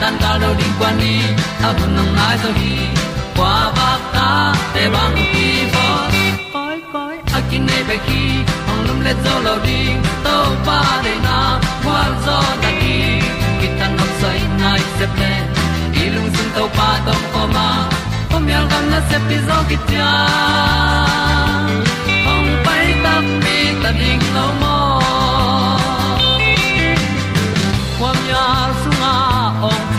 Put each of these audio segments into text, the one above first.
tan cao do đi qua đi, ta bu nang mai zo khi qua ba ta te bang ki bo koi koi a kin nei be ki ong lum le zo lo di to pa de na kwa zo ta ki ki tan nok sai nai se ple i lung sun to pa tom ko ma. Ko myal gam na se pi zo ki tia ong pai ta mi ta ding lo mo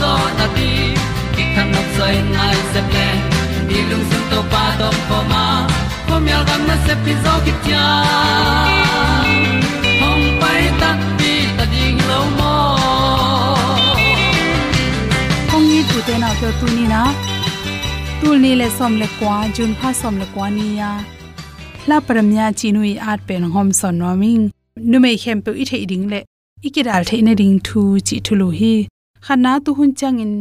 zo na ti ki kan nok sai nai se ple ni lung sun to pa to pa ma. Ko myal gam na se pi zo ki tia hom pai ta ti ta ding lo mo kong ni tu te na to tu ni na tu ni le som le kwa jun pha som le kwa ni ya la paramya chinui at pen hom son no ming nu mei khem pe i the ding le ikidal the ne ding thu chi thulu hi khana tu hun changin,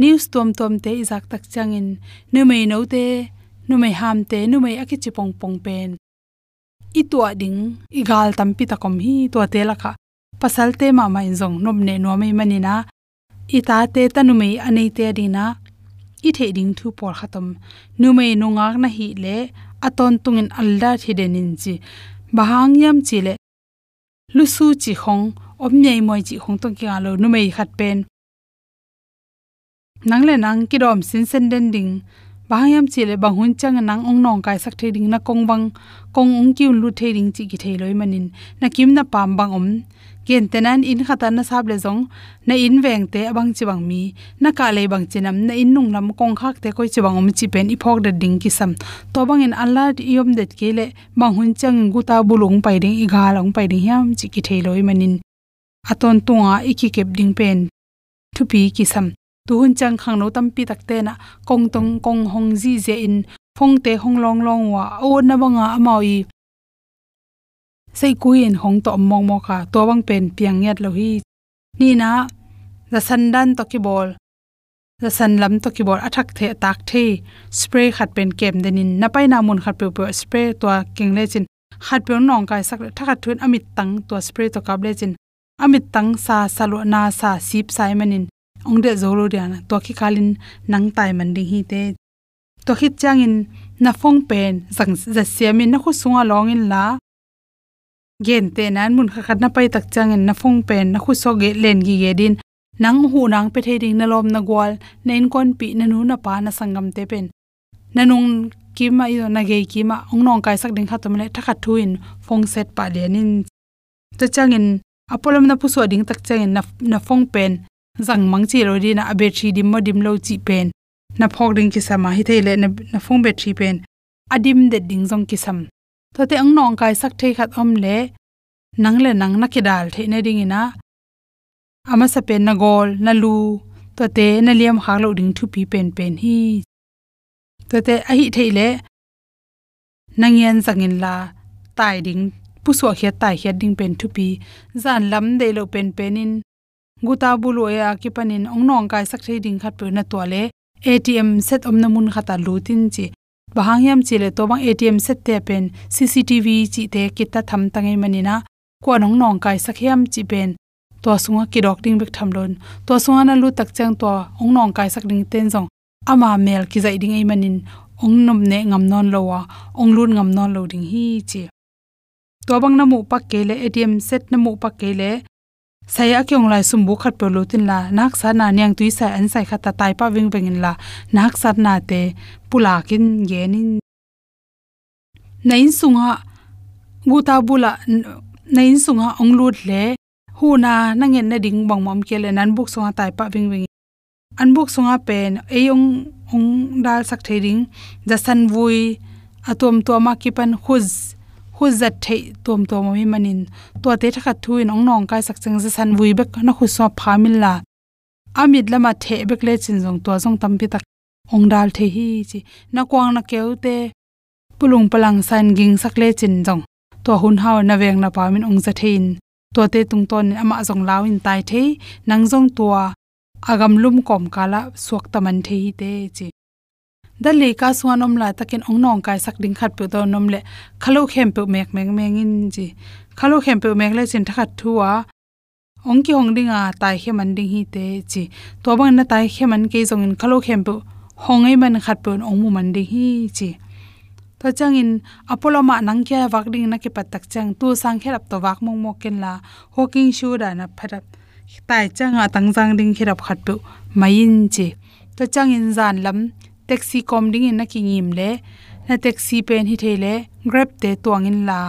news tom tom te izak tak changin. Nu mei no te, nu mei ham te, nu mei aki chi pong pong pen. I tua ding i gal tam pi ta kom hi tua te la kha. Pasal te ma mai zong nom ne no mei manina i ta te tanu mei anei te dina i the ding thu por khatam nu mei no ngak na hi le, aton tungin alda thidenin chi. Bahang yam chi le, lu su chi khong, om nei moi chi khong tong ki lo nu mei khat pen nang le nang ki dom sin sen den ding. Bahayam chi le banghun chang nang ong nong kai sak the ding na kong bang, kong ung ki lu the ding chi ki the loi manin. Na kim na pam bang om. Gen tenan in khata na sab le zong. Na in veng te abang chi bang mi. Na ka le bang chinam na in nung lam kong khak te koi chi bang om chi pen i phok da ding ki sam. To bang in allah yom det ke le bang hun chang gu ta bulung pai ding, i ga long pai ding yam chi ki the loi manin. Aton tunga iki kep ding pen. Thupi ki sam tu hun chang khang no tam pi tak te na kong tong kong hong ji je in phong te hong long long wa o na banga amawi sei kuin hong to mong mo ka to bang pen piang yat lo hi. Ni na, za san dan to ki bol. Za san lam to ki bol. Athak the, tak the, spray khat pen kem denin na pai na mun khat pe pe, spray to king le chin. Khat pe nong kai sak thakhat thun amit tang to spray to kap le chin. Amit tang sa salo na sa sip sai manin ong de zolo dian to ki kalin nang tai man ding hi te. To khit chang in na phong pen, zang za siamin na khu sunga long in la. Gen te nan mun kha khat na pai tak chang in na phong pen, na khu so ge len gi ge din. Nang hu nang pe theding na lom na gwal, na in kon pi na nu na pa na sangam te pen. Na nung ki ma i na ge ki ma ong nong kai sak ding kha to mele thu in phong set pa le nin to chang in apolom na pu so ding tak chang in na na phong pen zang mang chi ro di na abe thi dim mo dim lo chi pen. Na phok ding ki sama hi thei le na na phong be pen. Adim de ding jong ki sam. To te ang nong kai sak thei khat om le. Nang le nang na ki dal the na ding ina. Ama sa pen na gol, na lu. To te na liam ha lo ding thu pi pen pen hi. To te a hi thei le. Nangyan zangin la. Tai ding pu so khia tai khia ding pen thu pi. Zan lam de lo pen pen in guta bulo ya ki panin ong nong kai sak thei ding khat pe na to le atm set om na mun khata lutin chi. Bahang yam chile to bang atm set te pen cctv chi te kita tham tangai manina ko nong nong kai sakhiam chi pen. To sunga ki dok ding bek tham lon. To sunga na lu tak chang to ong nong kai sak ding ten jong ama mel ki zai ding ai manin. Ong nom ne ngam non lowa ong lun ngam non lo ding hi chi. To bang na mu pak ke le atm set na mu pak ke le saya kyong lai sum bu khat pe lo tin la, nak sa na nyang tui sa an sai khata tai pa wing wing in la, nak sat na te pula kin ge nin nain sunga guta bula, nain sunga ong lut le, hu na nangen na ding bang mom ke le, nan buk sunga tai pa wing wing an buk sunga pen eyong ong dal sak thering da san vui atom to ma ki pan khuz hu zat thei tom tom mi manin. To te thakha thu in ong nong kai sak chang za san vui bek, na khu so phamil la. Amit lama the bek le chin jong to jong tam pi tak ong dal the hi chi. Na kwang na keu te pulung palang san ging sak le chin jong to hun haw na veng na pamin ong za thein. To te tung ton ama jong lawin tai the nang jong to agam lum kom kala suak taman the hi te chi da le ka suan om la takin ong nong kai sak ding khat pe do nom le. Khalo khem pe mek mek meng in ji. Khalo khem pe mek le chin thakhat thuwa ong ki hong a tai khe man ding hi te chi to bang na tai khe man ke jong in khalo khem pe hong ei man khat pe ong mu man ding hi chi to chang in apollo ma nang kya wak ding na ke patak chang tu sang kherap to wak mong mok ken la. Hoking shu da na pharap. Tai chang a tang jang ding kherap khat pe mai in chi to chang in zan lam taxi kom ding in na ki ngim le, na taxi pen hi thele grab te tuang in la.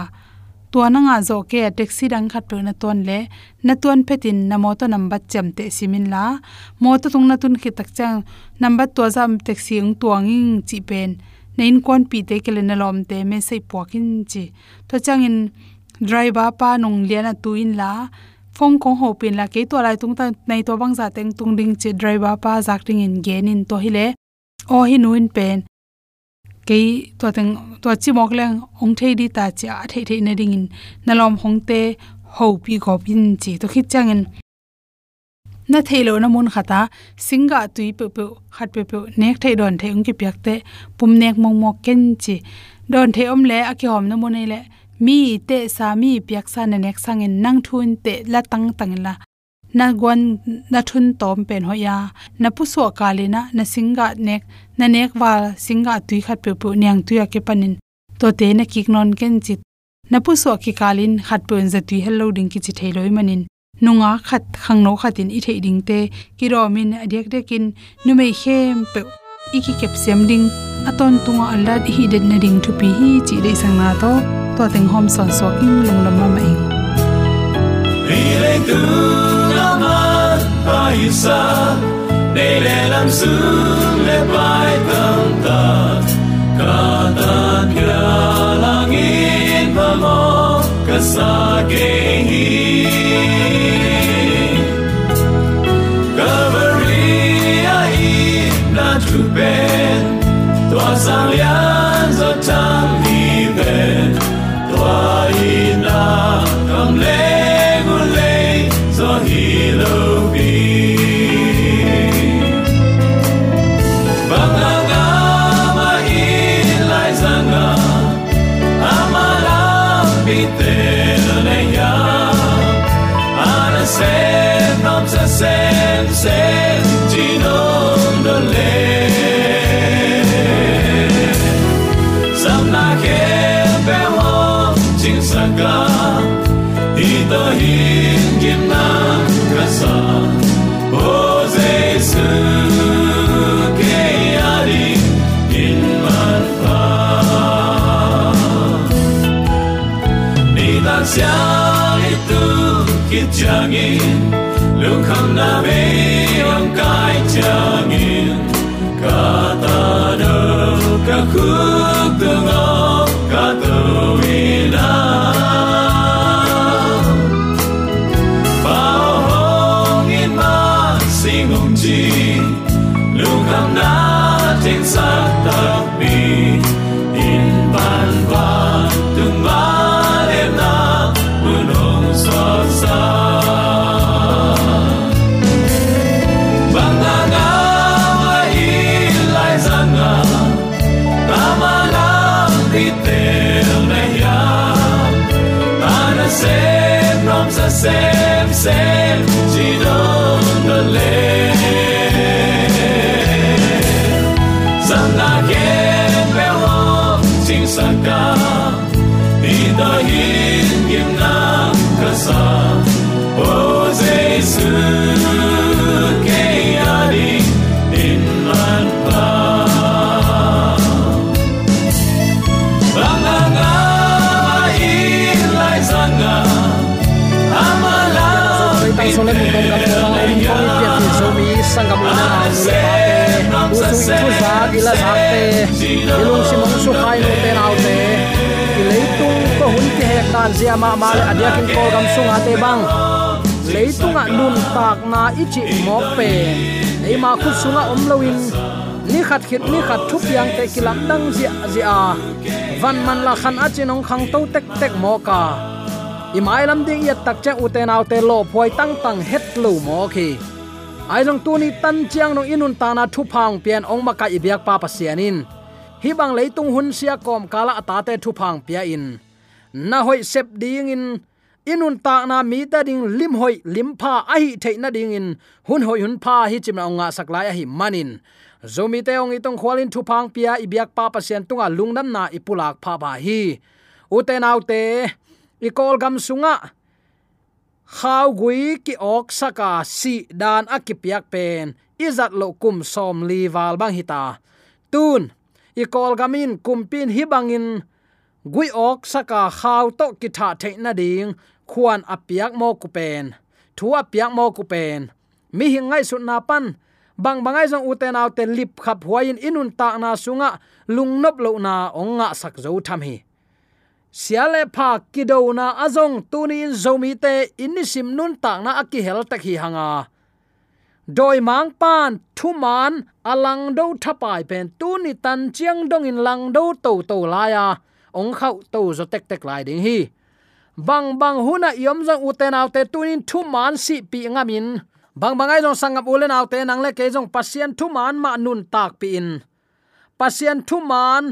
Tua na nga zo ke taxi dang khat pe na ton le, na ton petin na mo to number cham te simin la. Mo to tung na tun khi tak chang, number to jam taxi ung tuang ing chi pen. Nein kon pi te ke le na lom te me sei pokin chi. To chang in driver pa nong liana tu in la. Phong kong ho pin la ke to lai tung ta nei to bang za teng tung ding chi driver pa zak ding in gen in to hi le o hi nuin pen. Ke to teng to chi mok leng ong thei di ta cha thei thei na ding in. Na lom hong te ho pi go pin chi to khit chang in. Na thailo na mun khata singa tui pe pe, khat pe pe, nek thei don thei ong ki pyak te, pum nek mong mok ken chi. Don thei om le a ki hom na mun e le, mi te sa mi pyak sa na nek sang in, nang thun te la tang tang la na gwan na thun tom pen ho ya na pu so kalina na singa nek na nek wa singa tui khat pe pu nyang tuya ke panin to te na kik non ken chit na pu so ki kalin, khat pen za tui hello ding ki chi thailoi manin, nunga khat khang no khatin i thei ding te ki ro min adek dekin nu mei khem pe i ki kep sem ding, aton tunga allah hi den na ding thu pi hi, chi dei sang na to to teng hom son so in lung lam ma mai Ile tu bài xa để để làm sướng, để bay tâm ta. Cả ta kia langit và mong cả xa kề hi. Coveria na chupen tua sáng lian giọt trăng hi man zia ma ma le adia kin ko gam sunga te bang. Leitung a nun tak na ichi mo pe. Ei ma khu sunga om loin ni khat khit, ni khat thup yang te kilam dang zia zia. Van man la khan a chinong khang to tek tek mo ka imai lam ding ya tak cha uten te lo phoi tang tang het lu mo khi ai jong tu ni tan chiang no inun ta na thu phang pian ong ma ka ibyak pa pasianin hi bang leitung hun sia kom kala ata te thu phang pia in na hoi sep ding in, inun ta na mi ta ding, lim hoi, lim pha a hi the na ding in. Hun hoi hun pha hi chim na nga saklai a hi manin. Zomi te ong itong khwalin thu phang pia ibyak pa pasien tunga lungnam na ipulak pha ba hi. Uten autte kol gam sunga. Khaw gui ki ok saka si dan akipiak pen. Izat lo kum som li wal bang hita tun ikol gamin kumpin hibangin gui ok saka khaw to ki tha the na ding, khuan apiak mo ku pen, thu apiak mo ku pen. Mi hingai su na pan, bang bangai zong uten autte lip khap huain inun ta na sunga lungnop lo na onga sak zo tham hi. Siale pha kido na azong tunin zomi te inisim nun ta na aki hel tak hi hanga. Doi mang pan, thu man, alang do thapai pen, tuni tan chiang dong in lang do to to la ya ong khau to zo tek tek lai ding hi. Bang bang huna yom zang uten autte tunin thu man si pi ngamin bang bangai jong sangap ulen autte nang le ke jong pasien thu man ma nun tak pi in. Pasien thu man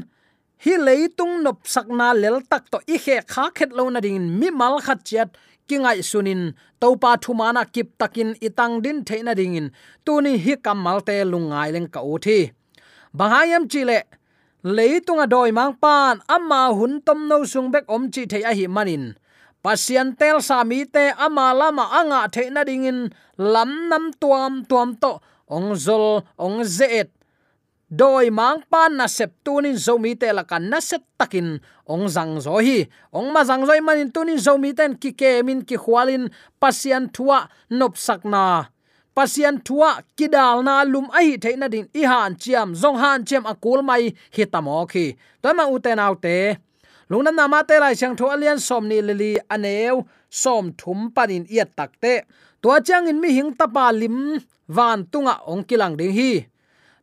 hi leitung nop sakna lel tak to i khe kha khet lo na ding mi mal khat chat kingai sunin topa thumana à kip takin itang din theina dingin tuni hi kamal te lungai leng ka uthi bahayam chile leitunga doi mang pan ama hun tom no sung bek om chi thei a hi manin. Pasian tel sa mi te ama lama anga theina dingin lam nam tuam tuam to, ong zol, ong zeet. Doi mang pan na sep tunin zomi te la kan na set takin. Ong zang zo hi, ong ma zang zoi manin tunin zomi ten ki ke min ki khwalin pasian thua, nop sakna pasian thua, kidal na lum ai the na din, i han chiam, zong han chiam akul mai hi tamo khi. Toy ma uten autte lungnam na ma te lai chang tho alian som ni lili aneu som thum panin iat takte tua chang in mi hing tapa lim, van tunga ong kilang ding hi.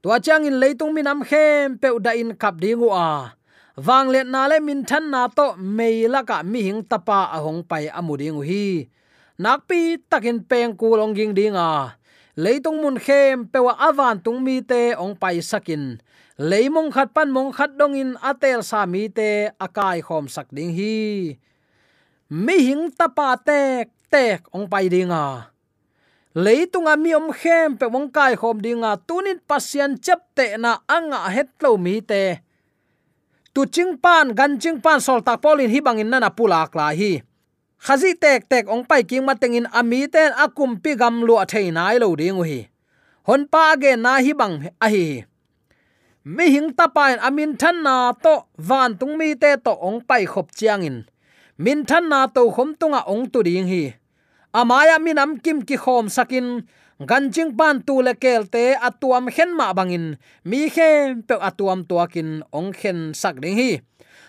Tua chang in leitung minam khem pe da in kap dingu a. Wang let na le min than na to meila ka mi hing tapa ahong pai amuding hi. Nakpi takin peng kulong ging dinga leitung mun khem, pewa awan tung mi te, ong pai sakin. Leimong khat pan mong khat dong in, atel sa mi te, akai khom sak ding hi. Mi hing tapa tek tek, ong pai dinga. Leitunga mi om khem pe mong kai khom dinga. Tunin pasian chep te na anga het lo mi te. Tu ching pan, gan ching pan sol tak polin hi bangin nana pulak la hi khazi tek tek ong pai king mateng in ami ten akum pi gam lu thei nai lo ding hi hon pa ge na hi bang a hi. Mi hing ta pain amin than na to van tung mi te to ong pai khop chiang in. Min than na to khom tunga ong tu ding hi. Amaya minam kim ki khom sakin. Ganjing pan tu le kelte atuam khen ma bangin mi khe pe atuam tuakin ong khen sak ding hi.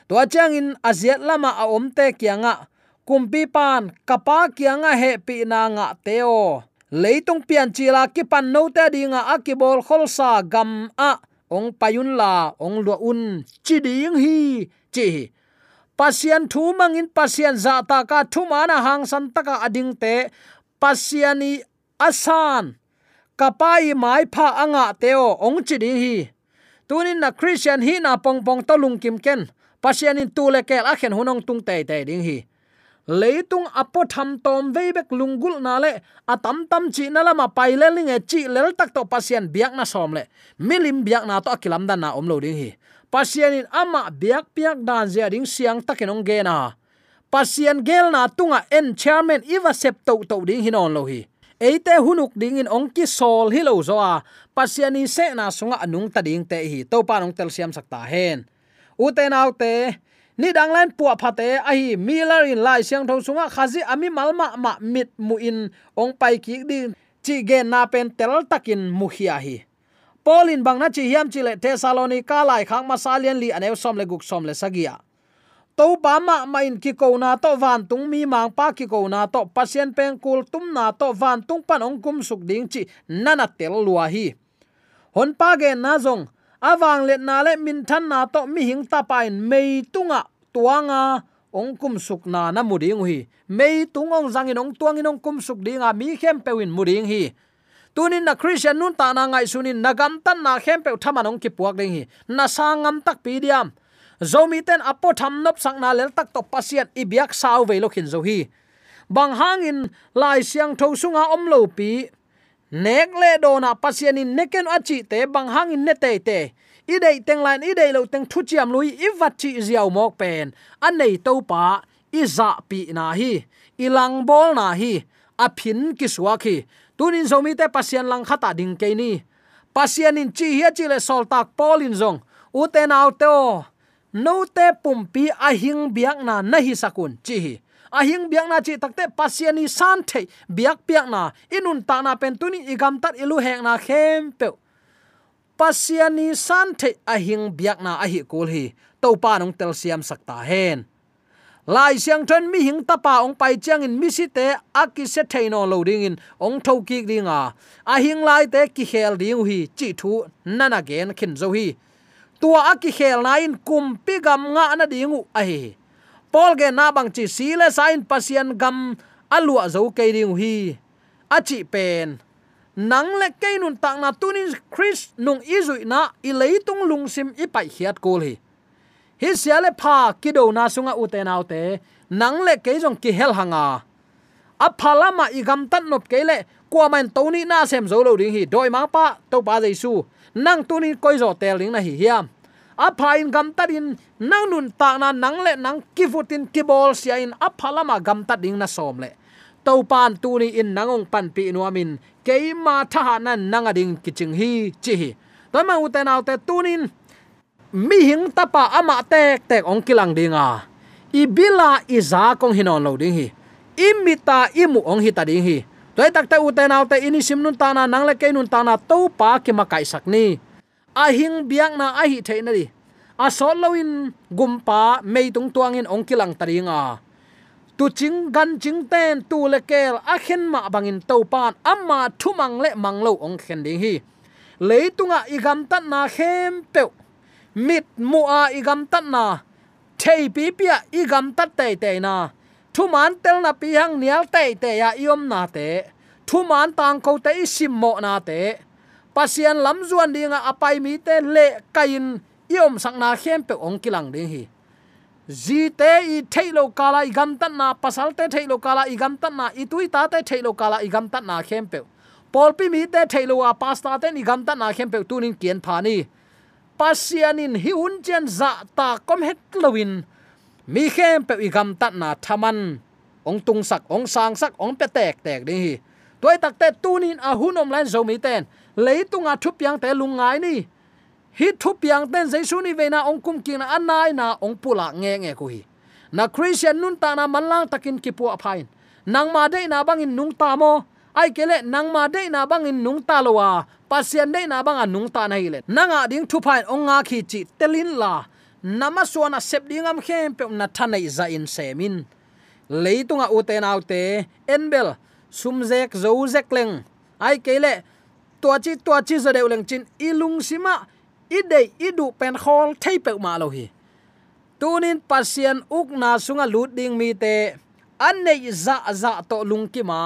To chang in aziat lama a om te kyanga kumpi pan kapa kianga he pi na nga teo. Leitung pian chila ki pan no te dinga akibol kholsa gam a. Ong payun la, ong lo un chi ding hi, chi. Pasian thu mangin pasian za ta ka thu mana hang san taka ading te. Pasiani asan. Kapai mai pha anga teo, ong chi ding hi. Tunin na christian hi na pong pong to lung kim ken. Pasian in tu le kel a khen hunong tung te te ding hi leitung apo tham tom veibek lungul na le atam tam chi na lama pai le ling e chi lel tak to pasien biak na som le. Milim biak na to akilam dan na om lo ding hi. Pasien in ama biak piak dan zia ding siang takenong ge na. Pasien gel na tunga en chairman iwa sep to to ding hinon lo hi. Eite hunuk ding in ongki sol hi lo zo a. Pasiani se na sunga anung ta ding te hi. To pa nong tel siam sakta hen. Uten autte ni dang lan puwa phate a hi miller in lai siang thong sunga, khazi ami malma ma mit mu in ong pai ki din chi ge na pen tel takin mu hi hi polin bang na chi hiam chi le thessalonica lai khang ma salian li anew som le guk som le sagia. To pa ma ma in ki ko na to van tung mi mang pa ki ko na to pasien pen kul tum na to van tung pan ong kum suk ding chi nana tel lua hi. Hon pa ge na zong awang let na le min than na to mi hing ta pain mei tunga tuanga ong kum suk na na muding hi. Mei tung ong zang in ong tuang in ong kum suk dinga mi khem pewin muding hi. Tunin na christian nun ta na ngai sunin nagam tan na khem pe thaman ong ki puak ding hi. Na sangam tak pi diam. Zomi ten apo tham nop sang na lel tak to pasien ibyak saw ve lo khin zo hi. Bang hangin lai siang tho sunga om lo pi nek le do na pasien in neken achi te bang hangin ne te te. I dei teng lan i dei lo teng thu chiam lui, i wat chi ziaw mok pen. An nei to pa, i za pi na hi. I lang bol na hi. A phin ki suwa khi. Tunin zomi te pasien lang khata ding ke ni. Pasien in chi hi chi le sol tak pol in zong. U te nau te o. No te pum pi a hing biak na na hi sakun chi hi a hing biak na chi takte pasiani san the biak piak na. Inun ta na pen tuni igam tat ilu hek na khem pe pasiani san the a hing biak na a hi kul hi. To pa nong tel siam sakta hen. Lai siang thon mi hing tapa ong pai chang in mi si te aki se theino loading in ong tho ki dinga a. Hing lai te ki khel ding hi chi thu nana gen khin zo hi. Tua aki khel na in kum pi gam nga na dingu a hi pol ge na bang chi si le sain pasian gam alua zo ke ding hi. Achi pen, nang le ke nun tak na tunin chris nung izui na i leitung lungsim i pai hiat kol hi. Hi sia le pha kido na sunga ute na te, nang le ke jong ki hel hanga. A phalama i gam tan nop ke le kwa man to ni na sem zo lo ding hi, doi ma pa to pa jaisu. Nang tu ni koi zo tel ding na hi hiam a phain gam tadin nang nun ta na nang le nang kifutin kibol sia in a gam ta ding na som le. To pan tu ni in nangong pan pi nuamin keima tha na nang ading kiching hi chi hi to ma u te naw te tunin mi hing tapa ama tek tek ong kilang dinga. Ibila iza kong hinon lo ding hi. Imita imu ong hi ta ding hi. Toy tak ta u te naw te ini sim nun ta na nang le ke nun ta na to pa ki ma kai sak ni ahing hing biang na ahi hi the na di. A soloin gumpa mei tung tuangin ong kilang taringa. Tu ching gan ching ten tu le kel a khen ma bangin to pan amma thu mang le mang lo ong khen ding hi. Leitunga igam tan na khem pe mit mu a igam tan na. Thei pi pi igam tat te te na. Thu man tel na pi hang nial te te ya iom na te. Thu man tang ko te sim mo na te pasian lam zuan dinga apai mi te le kain iom sakna na khem pe ong kilang ding hi. Zi te i thailo kala i gam tan na, pasal te thailo kala i gam tan na i tui ta te thailo kala i gam tan na khem pe. Pol pi mi te thailo a pasta te ni gam tan na khem pe tunin kien phani pasianin hi un chen za ta kom het lowin mi khem pe i gam tan na thaman. Ong tung sak, ong sang sak, ong pe tek tek ding hi. Toy tak te tunin a hunom lan zo mi ten leitunga à thup yang te lungai ni. Hi thup yang ten jaisu ni veina ong kum king na anai na ông pula nge nge ku hi. Na christian nun ta na manlang takin kipu aphain nang ma de na bangin nung ta mo. Ai kele nang ma de na bangin nung ta lowa pasian de na banga nung ta na ile nanga ding thu phain ông nga khi chi telin la. Nama suana sep dingam khem pe na thanai za in semin leitunga à uten autte enbel sumzek zozek leng. Ai kele tua chi tua chi za deu leng chin ilung sima idei idu pen khol thei pe ma lo hi tunin pasien uk na sunga lut ding mi te an nei za za to lung ki ma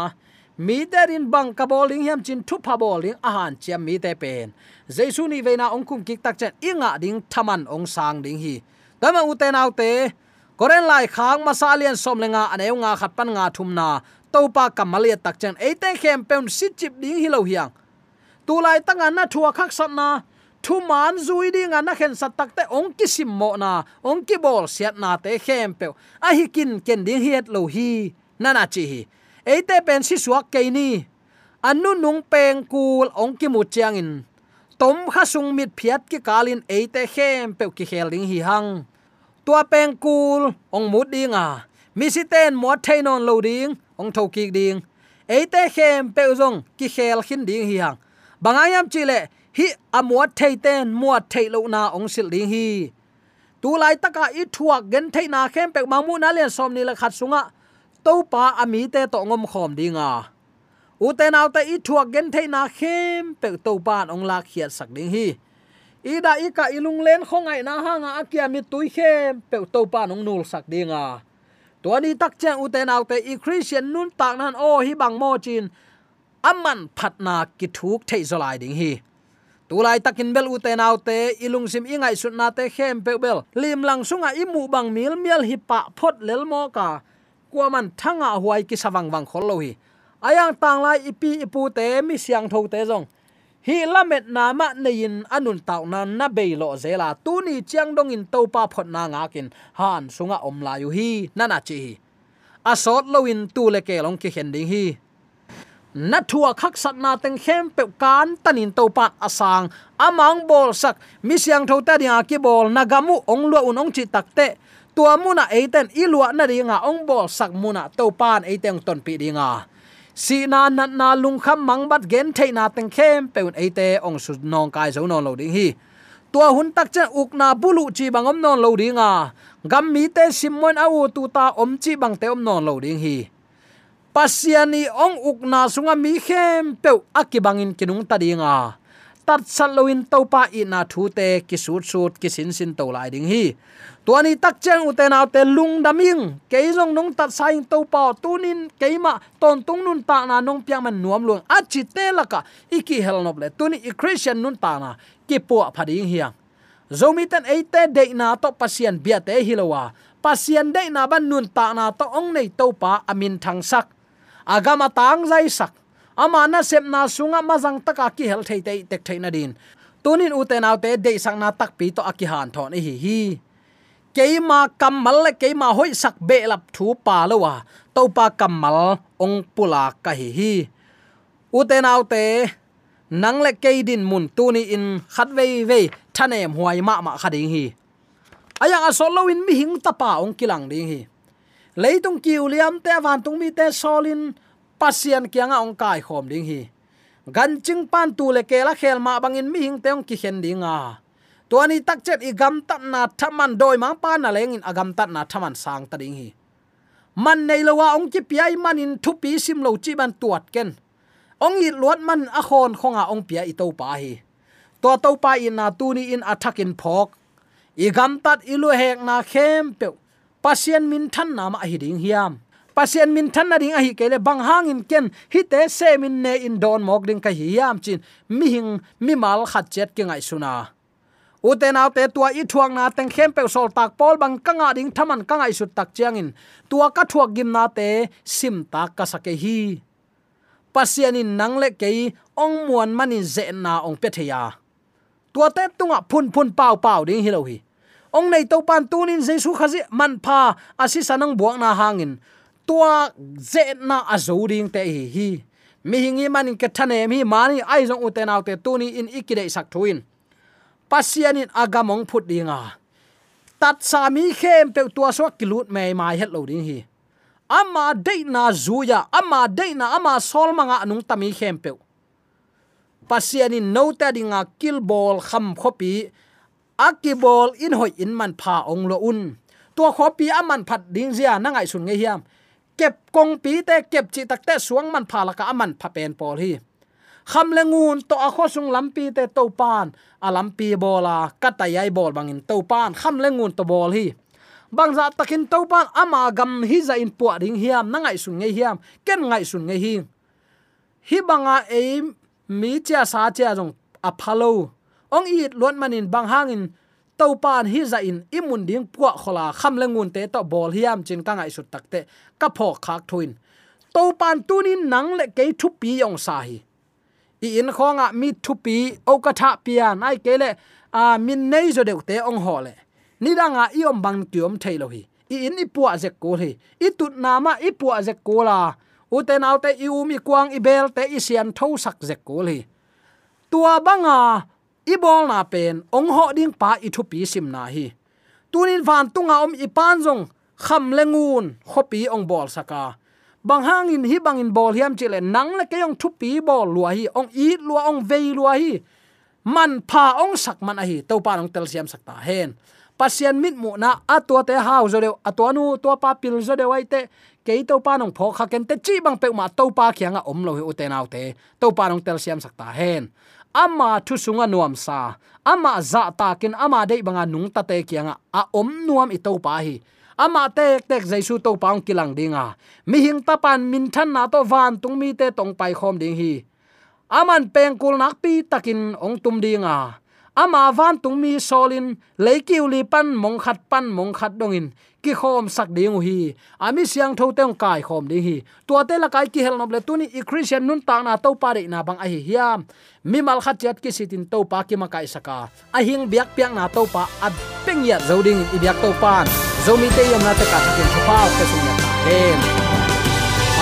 mi terin bang ka bowling hiam chin thu pha bowling a han chiam mi te pen jesu ni veina ong kum kik tak chen inga ding thaman ong sang ding hi tama u te nau te koren lai khang masalian som lenga aneu nga khat pan nga thum na. Topa kamalia tak chen ấy te khem peun sit chip ding hi lo hiang tu lai tanga na thua khak sat na. Thu man zui ding na khen sat tak te ong ki sim mo na. Ong ki bol siat na te khem pe. A hi kin ken ding hiet lo hi. Nana chi hi. Eite pen si suak ke ni. Anu nung peng kul ong ki mu chiang in. Tom kha sung mit phiat ki kalin eite khem pe ki khel ding hi hang. Tua peng kul ong mu ding a mi si ten mo thainon lo ding ong tho ki ding. Eite khem pe zong ki khel khin ding hi hang bangayam chile hi amuat thei ten muat thei lo na ong sil ding hi. Tu lai taka i thuak gen thei na khem pek mamu na len som ni la khat sunga to pa ami te to ngom khom dinga. U te naw te i thuak gen thei na khem pek to pan ong la khia sak ding hi. Ida ika ilung len khongai na hanga akia mi tui khem pe to pa ong nul sak dinga. To ni tak chang u te naw te i christian nun tak nan o hi bang mo chin aman phatna ki thuk thei zolai ding hi. Tulai takin bel uten autte ilung sim ingai sut na te khem pe bel. Lim lang sunga imu bang mil mial hi pa phot lel mo ka. Kwaman thanga huai ki sawang wang khol lo hi. Ayang tang lai ipi ipu te, mi siang tho te jong hi lamet na ma nein anun taw na na be lo zela tu ni chiang dong in to pa phot na nga kin. Han sunga om la yu hi nana chi asot lo in tu le ke long ki khen ding hi na thua khắc sat na teng khem pe kan tanin to pat asang. Amang bol sak, mi siang tho ta dia ki bol nagamu ong lo un ong chi takte tua muna eiten ilua na ringa, ong bol sak muna to pan eiten ton pi ringa. Si na na na lung kham mang bat gen thei na teng khem pe un eite ong su nong kai zo non lo ding hi. Tua hun tak chen uk na bulu chi bangom non lo ringa gam mi te simon au tu ta om chi bang te om non lo ding hi pasiani ong ukna sunga mi khem pe akibangin kinung tadinga. Tat saloin topa ina thu te ki sut sut ki sin sin to lai ding hi. Tuani tak chang uten au te lung daming. Keilong nong tat saing topa tunin keima ton tung nun ta na nong piang man nuam luang. A chi te laka. Iki hel le. Tuni i christian nun ta na. Ki po phading hiang zomi tan eite de na to pasien bia te hilowa. Pasien de na ban nun ta na to ong nei topa amin thang sak agama tang zai sak. Ama na sep na sunga mazang taka ki hel thei te tek thei na din. Tunin u te uten te de sang na tak pi to aki han thon hi hi. Keima kamal le keima hoi sak be lap thu pa lowa to pa kamal ong pula ka hi hi. U te uten te, nang le ke din mun tuni in khat vei ve thanem huai ma ma khading hi. Ayang asolo in mi hing tapa ong kilang ding hi leitung kiu liam te van tung mi te solin pasian kianga ong kai khom ding hi. Gan ching pan tu le ke la khel ma bangin mi hing teong ki khen dinga tuani tak chet i gam tat na thaman doi ma pa na leng in agam tat na thaman sang ta ding hi. Man nei lo wa ong ki piai man in thu pi sim lo chi ban tuat ken. Ong i luat man a khon khonga ong pia i to pa hi. To to pa in na tu ni in attack in phok. I gam tat ilu hek na khem pe pasien min than nam a hiding hiam. Pasien min than na ding a hi kele bang hang in ken. Hi te se min ne in don mok ding ka hi hiam chin. Mi hing mi mal khat chet ki ngai suna. Uten au te tua i thuang na teng khem pe sol tak pol bang kanga ding thaman kangai su tak chiang in. Tua ka thuak gim na te sim tak ka sake hi. Pasianin nang le ke ong muan mani ze na ong pe theya tua te tunga phun phun pau pau ding hi lo hi ong nei to pan tunin jesu khazi man pha asi sanang buak na hangin. Tua ze na azoring te hi. Hi mi hingi manin ke thane mi mani, ai jong uten autte tuni in ikide sak thuin pasianin agamong phut dinga tat sa mi khem pe tua so kilut mai mai het lo ding hi. Ama de na zuya, ama de na, ama sol manga anung tami khem pe pasianin no ta dinga kill ball kham khopi akibol in hoi in man pha ong lo un. Tua khopi aman phat ding zia na ngai sun nge hiam. Kep kong pi te kep chi tak te suang man pha la ka aman pha pen pol hi. Kham le ngun to a kho sung lampi te to pan. A lampi bola katayai bol bangin to pan. Kham le ngun to bol hi. Bang za takin to pan ama gam hi za in pu ding hiam, na ngai sun nge hiam, ken ngai sun nge hi. Hi banga aim mi cha sa cha jong apollo ong i luan manin bang hangin to pan hi za in imun ding puwa khola kham lengun te to bol hiam chin ka ngai su takte ka pho khak thuin. To pan tunin nang le ke thu pi yong sa hi. I in khonga mi thu pi o ka tha pian ai ke le, a min nei zo de te ong ho le. Ni danga i om bang tiom thailo hi. I in i puwa je ko hi. I tut na ma i puwa je ko la u te nau te i um mi kwang i bel te i sian tho sak je ko hi. Tua banga ibol na pen, ong ho ding pa i thu pi sim na hi. Tunin van tunga om i pan jong kham lengun, khopi ong bol saka. Bang hangin hi bangin bol hiam chile, nang le kayong thu pi bol lua hi, ong i lua, ong vei lua hi. Man pha ong sak man a hi to pa ong tel siam sakta hen. Pasien mit mu na atua te hau zo de atua nu to pa pil zo de wai te. Ke to pa nong pho kha ken te chi bang pe ma to pa khianga om lo he u te nau te. To pa nong tel siam sakta hen ama thu sunga nuam sa. Ama za ta kin, ama dei banga nung ta te kianga. A om nuam i to pa hi. Ama tek tek jaisu to paung kilang dinga mi hing tapan min than na to van tung mi te tong pai khom ding hi. Aman peng kul nak pi takin ong tum dinga ama van tung mi solin leikiu li pan mong khat pan mong khat dongin ki khom sak ding hi ami siang tho teng kai khom ding hi tua te la kai ki hel noble tuni i christian nun ta na to pare na bang a hi hiam mi mal khat chat ki sitin to pa ki ma kai saka a hing biak piak na to pa a peng ya zoding i biak to pan zomi te yom na te ka takin thupa ke sung na hen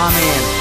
amen